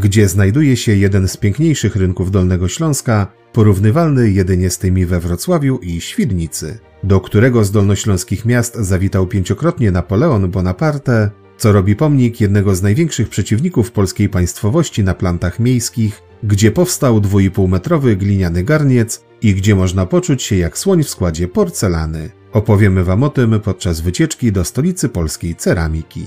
Gdzie znajduje się jeden z piękniejszych rynków Dolnego Śląska, porównywalny jedynie z tymi we Wrocławiu i Świdnicy, do którego z dolnośląskich miast zawitał pięciokrotnie Napoleon Bonaparte, co robi pomnik jednego z największych przeciwników polskiej państwowości na plantach miejskich, gdzie powstał 2,5-metrowy gliniany garniec i gdzie można poczuć się jak słoń w składzie porcelany. Opowiemy Wam o tym podczas wycieczki do stolicy polskiej ceramiki.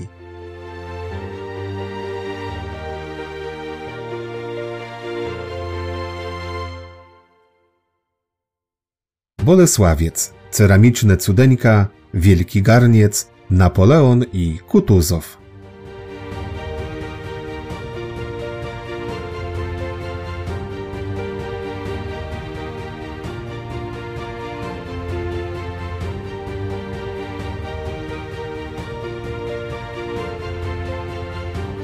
Bolesławiec, ceramiczne cudeńka, Wielki Garniec, Napoleon i Kutuzow.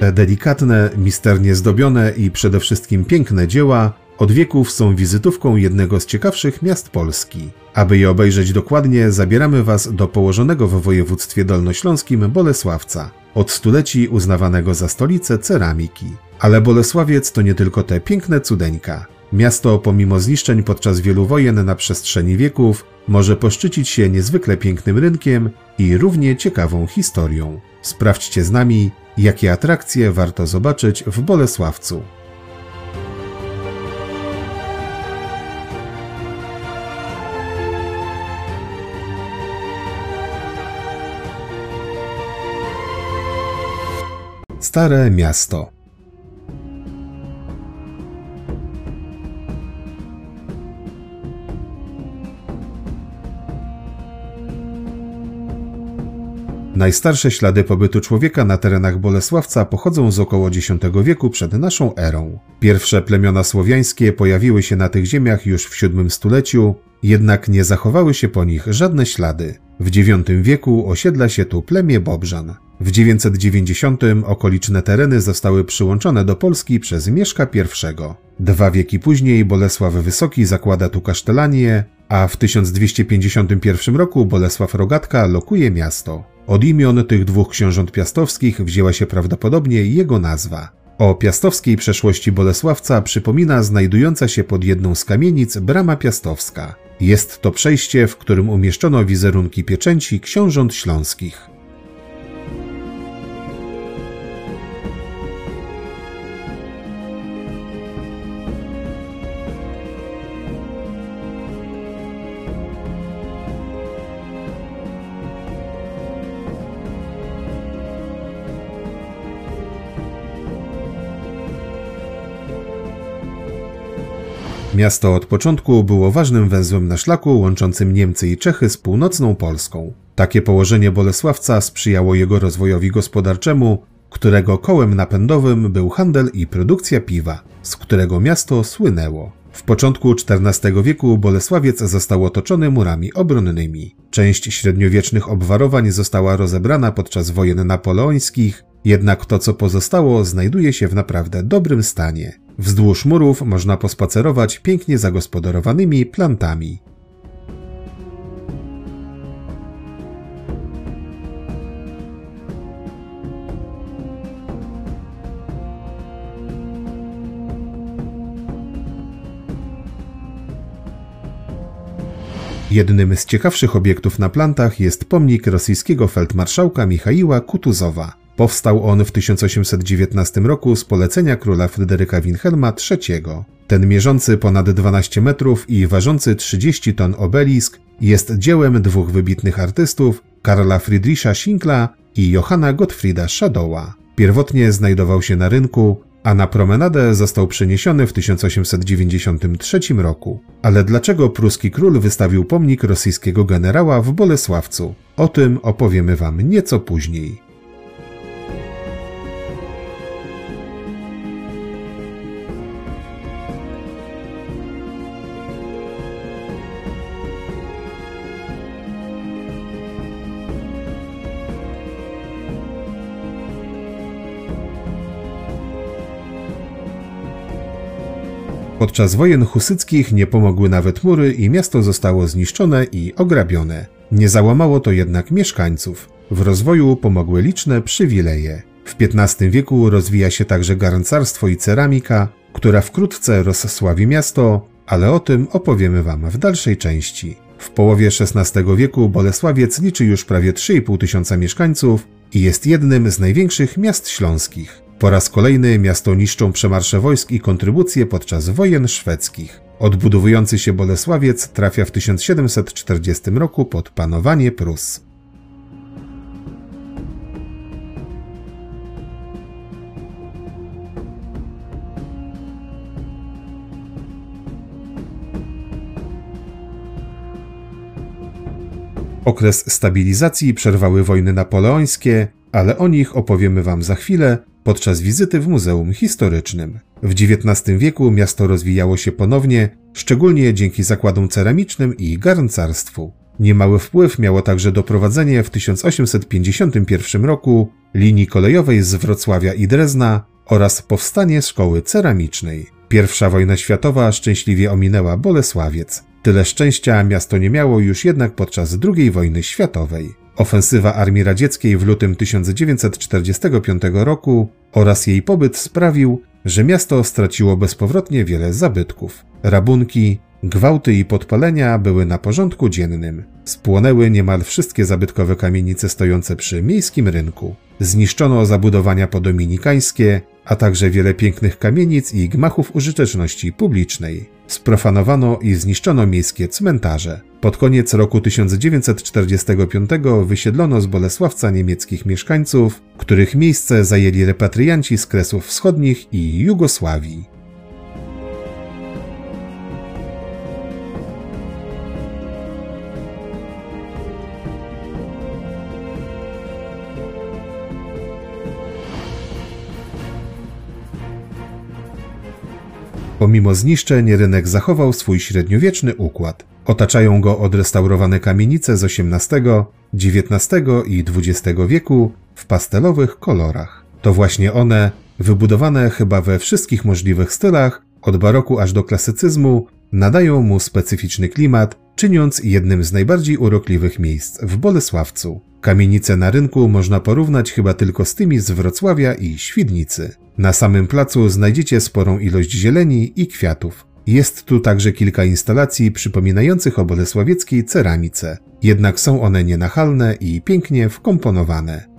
Te delikatne, misternie zdobione i przede wszystkim piękne dzieła od wieków są wizytówką jednego z ciekawszych miast Polski. Aby je obejrzeć dokładnie, zabieramy Was do położonego w województwie dolnośląskim Bolesławca, od stuleci uznawanego za stolicę ceramiki. Ale Bolesławiec to nie tylko te piękne cudeńka. Miasto, pomimo zniszczeń podczas wielu wojen na przestrzeni wieków, może poszczycić się niezwykle pięknym rynkiem i równie ciekawą historią. Sprawdźcie z nami, jakie atrakcje warto zobaczyć w Bolesławcu. Stare Miasto. Najstarsze ślady pobytu człowieka na terenach Bolesławca pochodzą z około X wieku przed naszą erą. Pierwsze plemiona słowiańskie pojawiły się na tych ziemiach już w VII stuleciu, jednak nie zachowały się po nich żadne ślady. W IX wieku osiedla się tu plemię Bobrzan. W 990 okoliczne tereny zostały przyłączone do Polski przez Mieszka I. Dwa wieki później Bolesław Wysoki zakłada tu kasztelanię, a w 1251 roku Bolesław Rogatka lokuje miasto. Od imion tych dwóch książąt piastowskich wzięła się prawdopodobnie jego nazwa. O piastowskiej przeszłości Bolesławca przypomina znajdująca się pod jedną z kamienic brama piastowska. Jest to przejście, w którym umieszczono wizerunki pieczęci książąt śląskich. Miasto od początku było ważnym węzłem na szlaku łączącym Niemcy i Czechy z północną Polską. Takie położenie Bolesławca sprzyjało jego rozwojowi gospodarczemu, którego kołem napędowym był handel i produkcja piwa, z którego miasto słynęło. W początku XIV wieku Bolesławiec został otoczony murami obronnymi. Część średniowiecznych obwarowań została rozebrana podczas wojen napoleońskich, jednak to co pozostało znajduje się w naprawdę dobrym stanie. Wzdłuż murów można pospacerować pięknie zagospodarowanymi plantami. Jednym z ciekawszych obiektów na plantach jest pomnik rosyjskiego feldmarszałka Michaiła Kutuzowa. Powstał on w 1819 roku z polecenia króla Fryderyka Wilhelma III. Ten mierzący ponad 12 metrów i ważący 30 ton obelisk jest dziełem dwóch wybitnych artystów, Karla Friedricha Schinkla i Johanna Gottfrieda Schadowa. Pierwotnie znajdował się na rynku, a na promenadę został przeniesiony w 1893 roku. Ale dlaczego pruski król wystawił pomnik rosyjskiego generała w Bolesławcu? O tym opowiemy Wam nieco później. Podczas wojen husyckich nie pomogły nawet mury i miasto zostało zniszczone i ograbione. Nie załamało to jednak mieszkańców. W rozwoju pomogły liczne przywileje. W XV wieku rozwija się także garncarstwo i ceramika, która wkrótce rozsławi miasto, ale o tym opowiemy Wam w dalszej części. W połowie XVI wieku Bolesławiec liczy już prawie 3,5 tysiąca mieszkańców i jest jednym z największych miast śląskich. Po raz kolejny miasto niszczą przemarsze wojsk i kontrybucje podczas wojen szwedzkich. Odbudowujący się Bolesławiec trafia w 1740 roku pod panowanie Prus. Okres stabilizacji przerwały wojny napoleońskie, ale o nich opowiemy Wam za chwilę, podczas wizyty w Muzeum Historycznym. W XIX wieku miasto rozwijało się ponownie, szczególnie dzięki zakładom ceramicznym i garncarstwu. Niemały wpływ miało także doprowadzenie w 1851 roku linii kolejowej z Wrocławia i Drezna oraz powstanie szkoły ceramicznej. Pierwsza wojna światowa szczęśliwie ominęła Bolesławiec. Tyle szczęścia miasto nie miało już jednak podczas II wojny światowej. Ofensywa Armii Radzieckiej w lutym 1945 roku oraz jej pobyt sprawił, że miasto straciło bezpowrotnie wiele zabytków. Rabunki, gwałty i podpalenia były na porządku dziennym. Spłonęły niemal wszystkie zabytkowe kamienice stojące przy miejskim rynku. Zniszczono zabudowania podominikańskie, a także wiele pięknych kamienic i gmachów użyteczności publicznej. Sprofanowano i zniszczono miejskie cmentarze. Pod koniec roku 1945 wysiedlono z Bolesławca niemieckich mieszkańców, których miejsce zajęli repatrianci z Kresów Wschodnich i Jugosławii. Pomimo zniszczeń, rynek zachował swój średniowieczny układ. Otaczają go odrestaurowane kamienice z XVIII, XIX i XX wieku w pastelowych kolorach. To właśnie one, wybudowane chyba we wszystkich możliwych stylach, od baroku aż do klasycyzmu, nadają mu specyficzny klimat, czyniąc jednym z najbardziej urokliwych miejsc w Bolesławcu. Kamienice na rynku można porównać chyba tylko z tymi z Wrocławia i Świdnicy. Na samym placu znajdziecie sporą ilość zieleni i kwiatów. Jest tu także kilka instalacji przypominających o bolesławieckiej ceramice, jednak są one nienachalne i pięknie wkomponowane.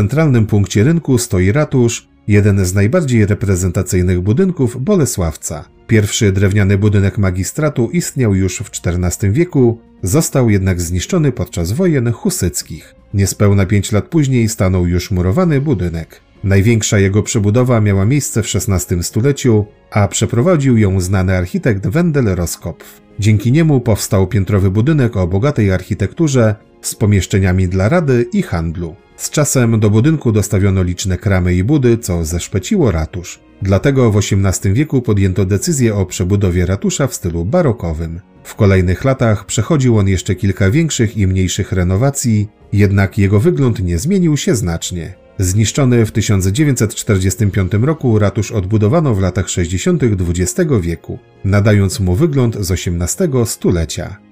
Centralnym punkcie rynku stoi ratusz, jeden z najbardziej reprezentacyjnych budynków Bolesławca. Pierwszy drewniany budynek magistratu istniał już w XIV wieku, został jednak zniszczony podczas wojen husyckich. Niespełna pięć lat później stanął już murowany budynek. Największa jego przebudowa miała miejsce w XVI stuleciu, a przeprowadził ją znany architekt Wendel Roskopf. Dzięki niemu powstał piętrowy budynek o bogatej architekturze z pomieszczeniami dla rady i handlu. Z czasem do budynku dostawiono liczne kramy i budy, co zeszpeciło ratusz. Dlatego w XVIII wieku podjęto decyzję o przebudowie ratusza w stylu barokowym. W kolejnych latach przechodził on jeszcze kilka większych i mniejszych renowacji, jednak jego wygląd nie zmienił się znacznie. Zniszczony w 1945 roku ratusz odbudowano w latach 60. XX wieku, nadając mu wygląd z XVIII stulecia.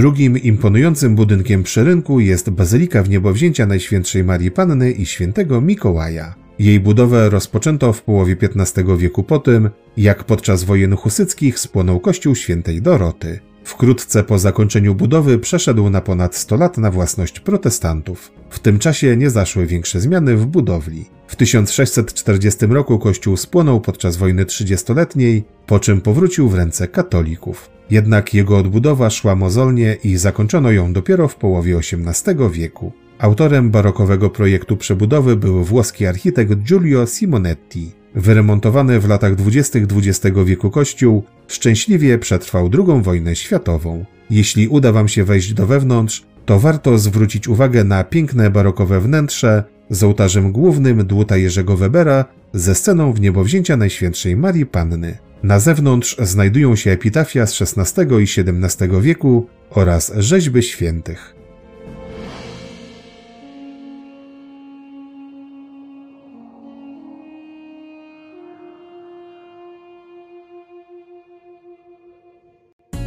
Drugim imponującym budynkiem przy rynku jest Bazylika Wniebowzięcia Najświętszej Marii Panny i Świętego Mikołaja. Jej budowę rozpoczęto w połowie XV wieku po tym, jak podczas wojen husyckich spłonął kościół świętej Doroty. Wkrótce po zakończeniu budowy przeszedł na ponad 100 lat na własność protestantów. W tym czasie nie zaszły większe zmiany w budowli. W 1640 roku kościół spłonął podczas wojny trzydziestoletniej, po czym powrócił w ręce katolików. Jednak jego odbudowa szła mozolnie i zakończono ją dopiero w połowie XVIII wieku. Autorem barokowego projektu przebudowy był włoski architekt Giulio Simonetti. Wyremontowany w latach dwudziestych XX wieku kościół szczęśliwie przetrwał II wojnę światową. Jeśli uda Wam się wejść do wewnątrz, to warto zwrócić uwagę na piękne barokowe wnętrze z ołtarzem głównym dłuta Jerzego Webera ze sceną w niebowzięcia Najświętszej Marii Panny. Na zewnątrz znajdują się epitafia z XVI i XVII wieku oraz rzeźby świętych.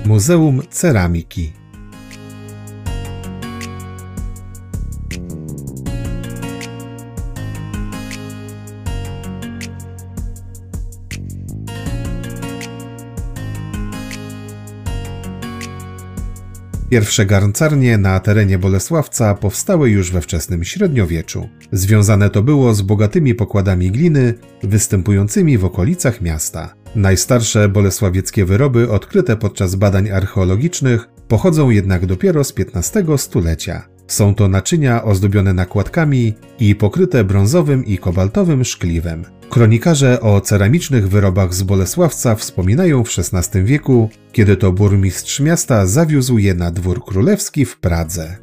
Muzeum Ceramiki Pierwsze garncarnie na terenie Bolesławca powstały już we wczesnym średniowieczu. Związane to było z bogatymi pokładami gliny występującymi w okolicach miasta. Najstarsze bolesławieckie wyroby odkryte podczas badań archeologicznych pochodzą jednak dopiero z XV stulecia. Są to naczynia ozdobione nakładkami i pokryte brązowym i kobaltowym szkliwem. Kronikarze o ceramicznych wyrobach z Bolesławca wspominają w XVI wieku, kiedy to burmistrz miasta zawiózł je na dwór królewski w Pradze.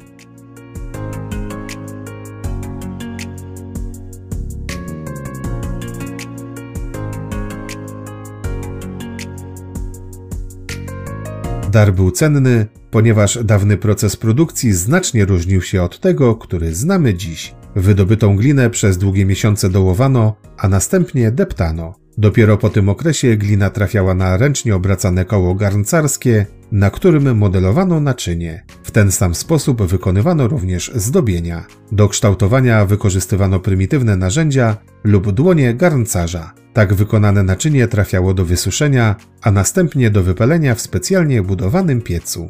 Dar był cenny, ponieważ dawny proces produkcji znacznie różnił się od tego, który znamy dziś. Wydobytą glinę przez długie miesiące dołowano, a następnie deptano. Dopiero po tym okresie glina trafiała na ręcznie obracane koło garncarskie, na którym modelowano naczynie. W ten sam sposób wykonywano również zdobienia. Do kształtowania wykorzystywano prymitywne narzędzia lub dłonie garncarza. Tak wykonane naczynie trafiało do wysuszenia, a następnie do wypalenia w specjalnie budowanym piecu.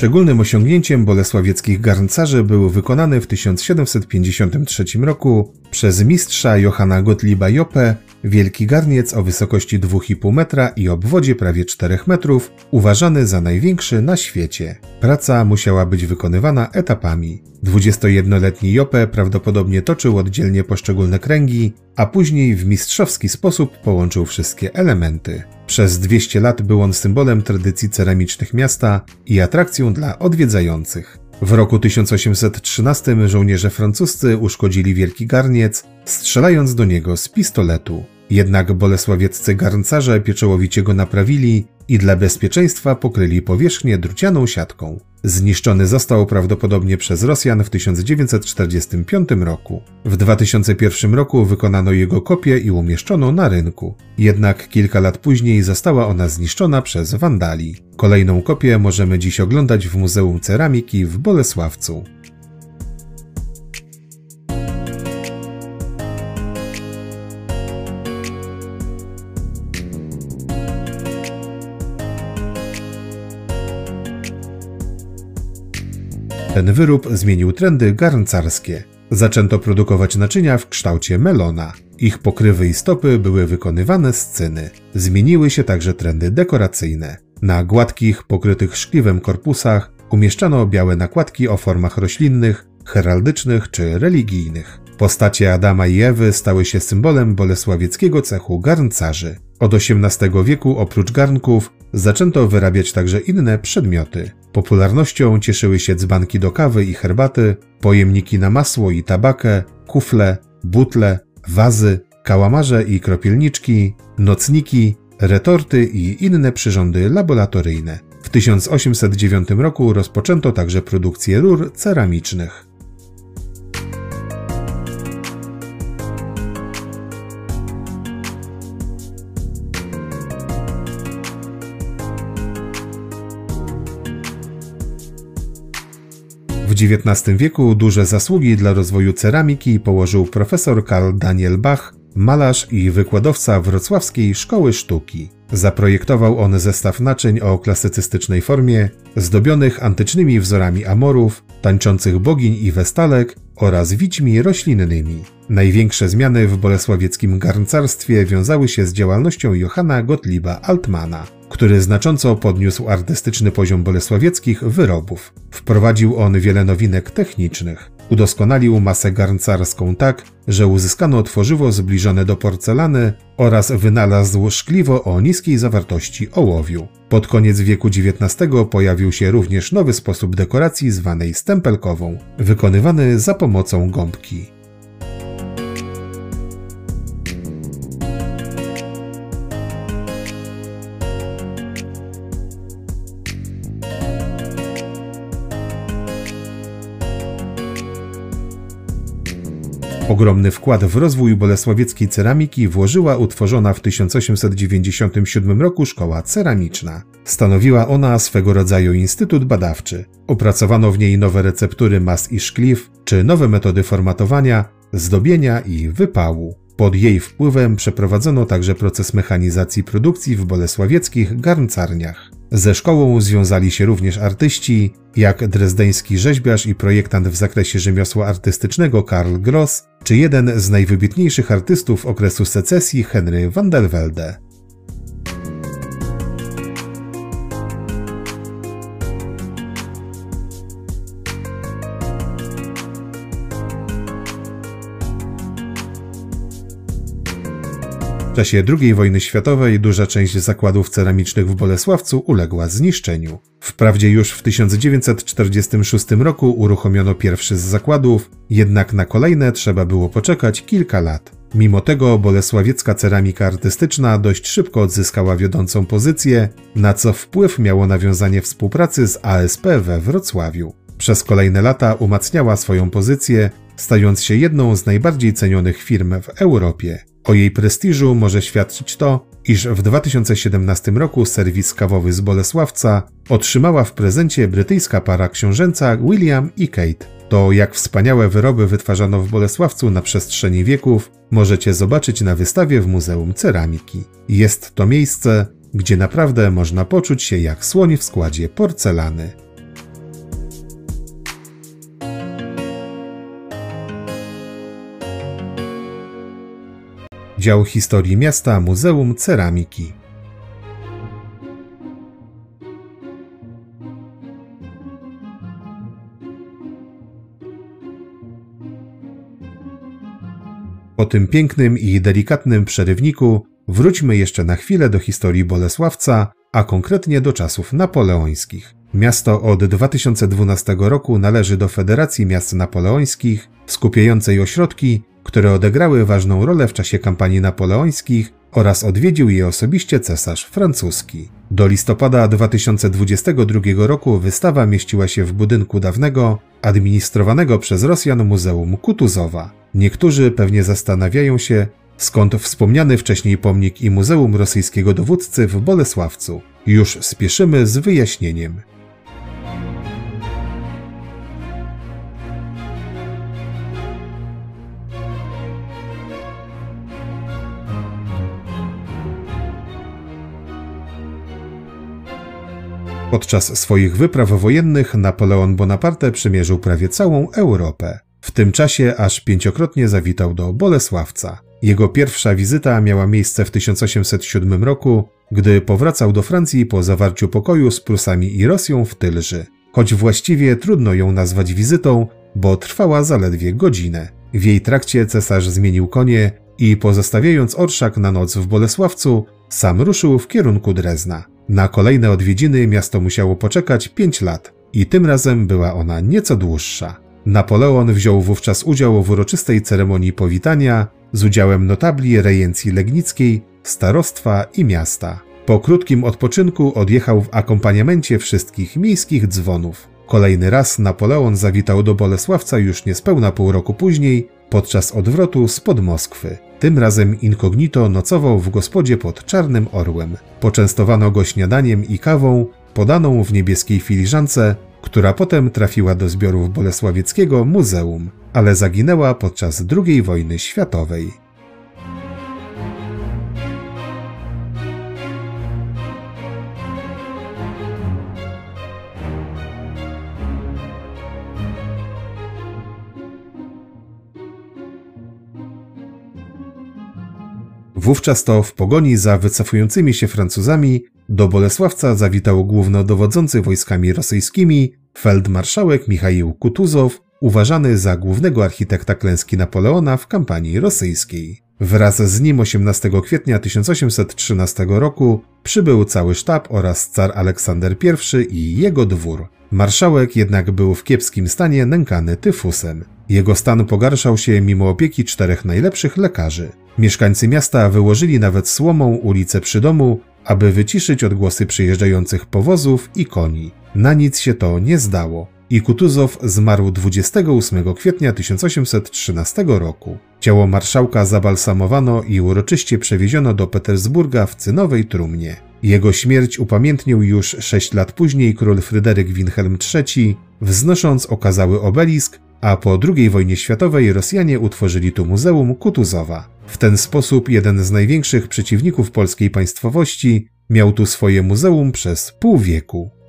Szczególnym osiągnięciem bolesławieckich garncarzy był wykonany w 1753 roku przez mistrza Johanna Gottlieba Joppe wielki garniec o wysokości 2,5 metra i obwodzie prawie 4 metrów, uważany za największy na świecie. Praca musiała być wykonywana etapami. 21-letni Joppe prawdopodobnie toczył oddzielnie poszczególne kręgi, a później w mistrzowski sposób połączył wszystkie elementy. Przez 200 lat był on symbolem tradycji ceramicznych miasta i atrakcją dla odwiedzających. W roku 1813 żołnierze francuscy uszkodzili wielki garniec, strzelając do niego z pistoletu. Jednak bolesławieccy garncarze pieczołowicie go naprawili i dla bezpieczeństwa pokryli powierzchnię drucianą siatką. Zniszczony został prawdopodobnie przez Rosjan w 1945 roku. W 2001 roku wykonano jego kopię i umieszczono na rynku. Jednak kilka lat później została ona zniszczona przez wandali. Kolejną kopię możemy dziś oglądać w Muzeum Ceramiki w Bolesławcu. Ten wyrób zmienił trendy garncarskie. Zaczęto produkować naczynia w kształcie melona. Ich pokrywy i stopy były wykonywane z cyny. Zmieniły się także trendy dekoracyjne. Na gładkich, pokrytych szkliwem korpusach umieszczano białe nakładki o formach roślinnych, heraldycznych czy religijnych. Postacie Adama i Ewy stały się symbolem bolesławieckiego cechu garncarzy. Od XVIII wieku oprócz garnków zaczęto wyrabiać także inne przedmioty. Popularnością cieszyły się dzbanki do kawy i herbaty, pojemniki na masło i tabakę, kufle, butle, wazy, kałamarze i kropielniczki, nocniki, retorty i inne przyrządy laboratoryjne W 1809 roku rozpoczęto także produkcję rur ceramicznych. XIX wieku duże zasługi dla rozwoju ceramiki położył profesor Karl Daniel Bach, malarz i wykładowca Wrocławskiej Szkoły Sztuki. Zaprojektował on zestaw naczyń o klasycystycznej formie, zdobionych antycznymi wzorami amorów, tańczących bogiń i westalek oraz wićmi roślinnymi. Największe zmiany w bolesławieckim garncarstwie wiązały się z działalnością Johanna Gottlieba Altmana który znacząco podniósł artystyczny poziom bolesławieckich wyrobów. Wprowadził on wiele nowinek technicznych. Udoskonalił masę garncarską tak, że uzyskano tworzywo zbliżone do porcelany oraz wynalazł szkliwo o niskiej zawartości ołowiu. Pod koniec wieku XIX pojawił się również nowy sposób dekoracji zwanej stempelkową, wykonywany za pomocą gąbki. Ogromny wkład w rozwój bolesławieckiej ceramiki włożyła utworzona w 1897 roku szkoła ceramiczna. Stanowiła ona swego rodzaju instytut badawczy. Opracowano w niej nowe receptury mas i szkliw, czy nowe metody formatowania, zdobienia i wypału. Pod jej wpływem przeprowadzono także proces mechanizacji produkcji w bolesławieckich garncarniach. Ze szkołą związali się również artyści, jak drezdeński rzeźbiarz i projektant w zakresie rzemiosła artystycznego Karl Gross, czy jeden z najwybitniejszych artystów okresu secesji Henry van der Velde. Czasie II wojny światowej duża część zakładów ceramicznych w Bolesławcu uległa zniszczeniu. Wprawdzie już w 1946 roku uruchomiono pierwszy z zakładów, jednak na kolejne trzeba było poczekać kilka lat. Mimo tego bolesławiecka ceramika artystyczna dość szybko odzyskała wiodącą pozycję, na co wpływ miało nawiązanie współpracy z ASP we Wrocławiu. Przez kolejne lata umacniała swoją pozycję, stając się jedną z najbardziej cenionych firm w Europie. O jej prestiżu może świadczyć to, iż w 2017 roku serwis kawowy z Bolesławca otrzymała w prezencie brytyjska para książęca William i Kate. To jak wspaniałe wyroby wytwarzano w Bolesławcu na przestrzeni wieków, możecie zobaczyć na wystawie w Muzeum Ceramiki. Jest to miejsce, gdzie naprawdę można poczuć się jak słoń w składzie porcelany. Dział Historii Miasta Muzeum Ceramiki. Po tym pięknym i delikatnym przerywniku wróćmy jeszcze na chwilę do historii Bolesławca, a konkretnie do czasów napoleońskich. Miasto od 2012 roku należy do Federacji Miast Napoleońskich, skupiającej ośrodki które odegrały ważną rolę w czasie kampanii napoleońskich oraz odwiedził je osobiście cesarz francuski. Do listopada 2022 roku wystawa mieściła się w budynku dawnego, administrowanego przez Rosjan Muzeum Kutuzowa. Niektórzy pewnie zastanawiają się, skąd wspomniany wcześniej pomnik i Muzeum Rosyjskiego Dowódcy w Bolesławcu. Już spieszymy z wyjaśnieniem. Podczas swoich wypraw wojennych Napoleon Bonaparte przemierzył prawie całą Europę. W tym czasie aż pięciokrotnie zawitał do Bolesławca. Jego pierwsza wizyta miała miejsce w 1807 roku, gdy powracał do Francji po zawarciu pokoju z Prusami i Rosją w Tylży. Choć właściwie trudno ją nazwać wizytą, bo trwała zaledwie godzinę. W jej trakcie cesarz zmienił konie i pozostawiając orszak na noc w Bolesławcu, sam ruszył w kierunku Drezna. Na kolejne odwiedziny miasto musiało poczekać 5 lat i tym razem była ona nieco dłuższa. Napoleon wziął wówczas udział w uroczystej ceremonii powitania z udziałem notabli rejencji legnickiej, starostwa i miasta. Po krótkim odpoczynku odjechał w akompaniamencie wszystkich miejskich dzwonów. Kolejny raz Napoleon zawitał do Bolesławca już niespełna pół roku później, podczas odwrotu spod Moskwy. Tym razem incognito nocował w gospodzie pod Czarnym Orłem. Poczęstowano go śniadaniem i kawą, podaną w niebieskiej filiżance, która potem trafiła do zbiorów Bolesławieckiego Muzeum, ale zaginęła podczas II wojny światowej. Wówczas to w pogoni za wycofującymi się Francuzami do Bolesławca zawitał głównodowodzący wojskami rosyjskimi feldmarszałek Michaił Kutuzow, uważany za głównego architekta klęski Napoleona w kampanii rosyjskiej. Wraz z nim 18 kwietnia 1813 roku przybył cały sztab oraz car Aleksander I i jego dwór. Marszałek jednak był w kiepskim stanie nękany tyfusem. Jego stan pogarszał się mimo opieki czterech najlepszych lekarzy. Mieszkańcy miasta wyłożyli nawet słomą ulicę przy domu, aby wyciszyć odgłosy przyjeżdżających powozów i koni. Na nic się to nie zdało i Kutuzow zmarł 28 kwietnia 1813 roku. Ciało marszałka zabalsamowano i uroczyście przewieziono do Petersburga w cynowej trumnie. Jego śmierć upamiętnił już sześć lat później król Fryderyk Wilhelm III, wznosząc okazały obelisk, a po II wojnie światowej Rosjanie utworzyli tu Muzeum Kutuzowa. W ten sposób jeden z największych przeciwników polskiej państwowości miał tu swoje muzeum przez pół wieku.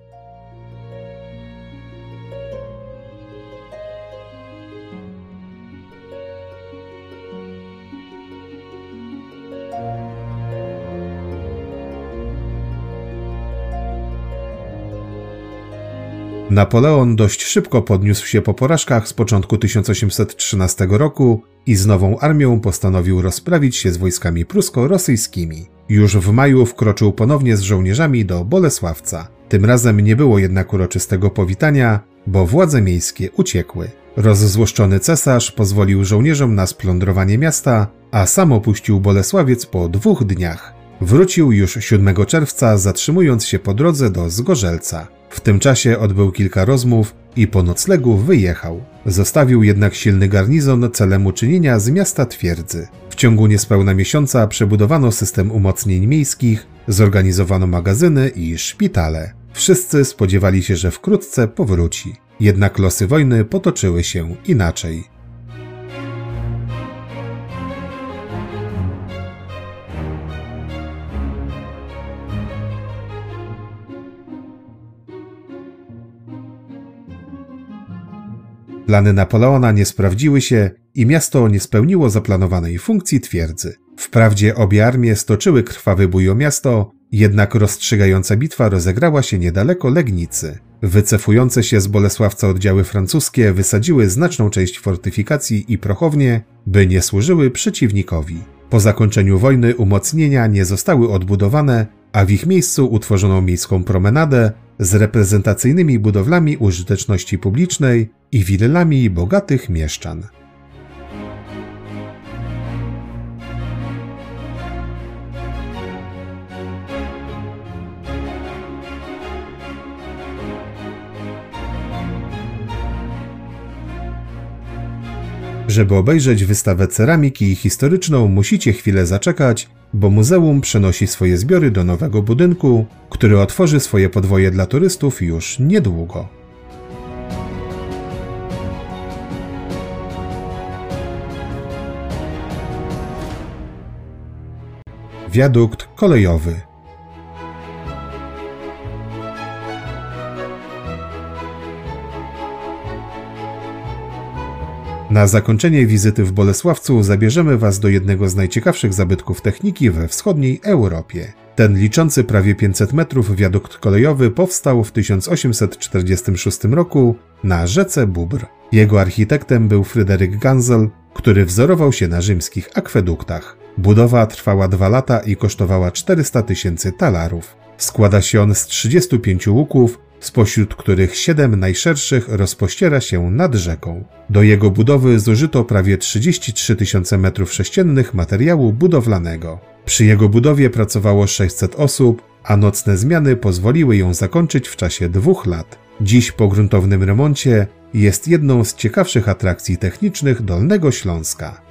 Napoleon dość szybko podniósł się po porażkach z początku 1813 roku i z nową armią postanowił rozprawić się z wojskami prusko-rosyjskimi. Już w maju wkroczył ponownie z żołnierzami do Bolesławca. Tym razem nie było jednak uroczystego powitania, bo władze miejskie uciekły. Rozzłoszczony cesarz pozwolił żołnierzom na splądrowanie miasta, a sam opuścił Bolesławiec po dwóch dniach. Wrócił już 7 czerwca, zatrzymując się po drodze do Zgorzelca. W tym czasie odbył kilka rozmów i po noclegu wyjechał. Zostawił jednak silny garnizon celem uczynienia z miasta twierdzy. W ciągu niespełna miesiąca przebudowano system umocnień miejskich, zorganizowano magazyny i szpitale. Wszyscy spodziewali się, że wkrótce powróci. Jednak losy wojny potoczyły się inaczej. Plany Napoleona nie sprawdziły się i miasto nie spełniło zaplanowanej funkcji twierdzy. Wprawdzie obie armie stoczyły krwawy bój o miasto, jednak rozstrzygająca bitwa rozegrała się niedaleko Legnicy. Wycefujące się z Bolesławca oddziały francuskie wysadziły znaczną część fortyfikacji i prochownie, by nie służyły przeciwnikowi. Po zakończeniu wojny umocnienia nie zostały odbudowane, a w ich miejscu utworzono miejską promenadę z reprezentacyjnymi budowlami użyteczności publicznej i willami bogatych mieszczan. Żeby obejrzeć wystawę ceramiki historyczną, musicie chwilę zaczekać, bo muzeum przenosi swoje zbiory do nowego budynku, który otworzy swoje podwoje dla turystów już niedługo. Wiadukt kolejowy Na zakończenie wizyty w Bolesławcu zabierzemy Was do jednego z najciekawszych zabytków techniki we wschodniej Europie. Ten liczący prawie 500 metrów wiadukt kolejowy powstał w 1846 roku na rzece Bubr. Jego architektem był Fryderyk Gansel, który wzorował się na rzymskich akweduktach. Budowa trwała dwa lata i kosztowała 400 tysięcy talarów. Składa się on z 35 łuków, spośród których siedem najszerszych rozpościera się nad rzeką. Do jego budowy zużyto prawie 33 tysiące metrów sześciennych materiału budowlanego. Przy jego budowie pracowało 600 osób, a nocne zmiany pozwoliły ją zakończyć w czasie dwóch lat. Dziś po gruntownym remoncie jest jedną z ciekawszych atrakcji technicznych Dolnego Śląska.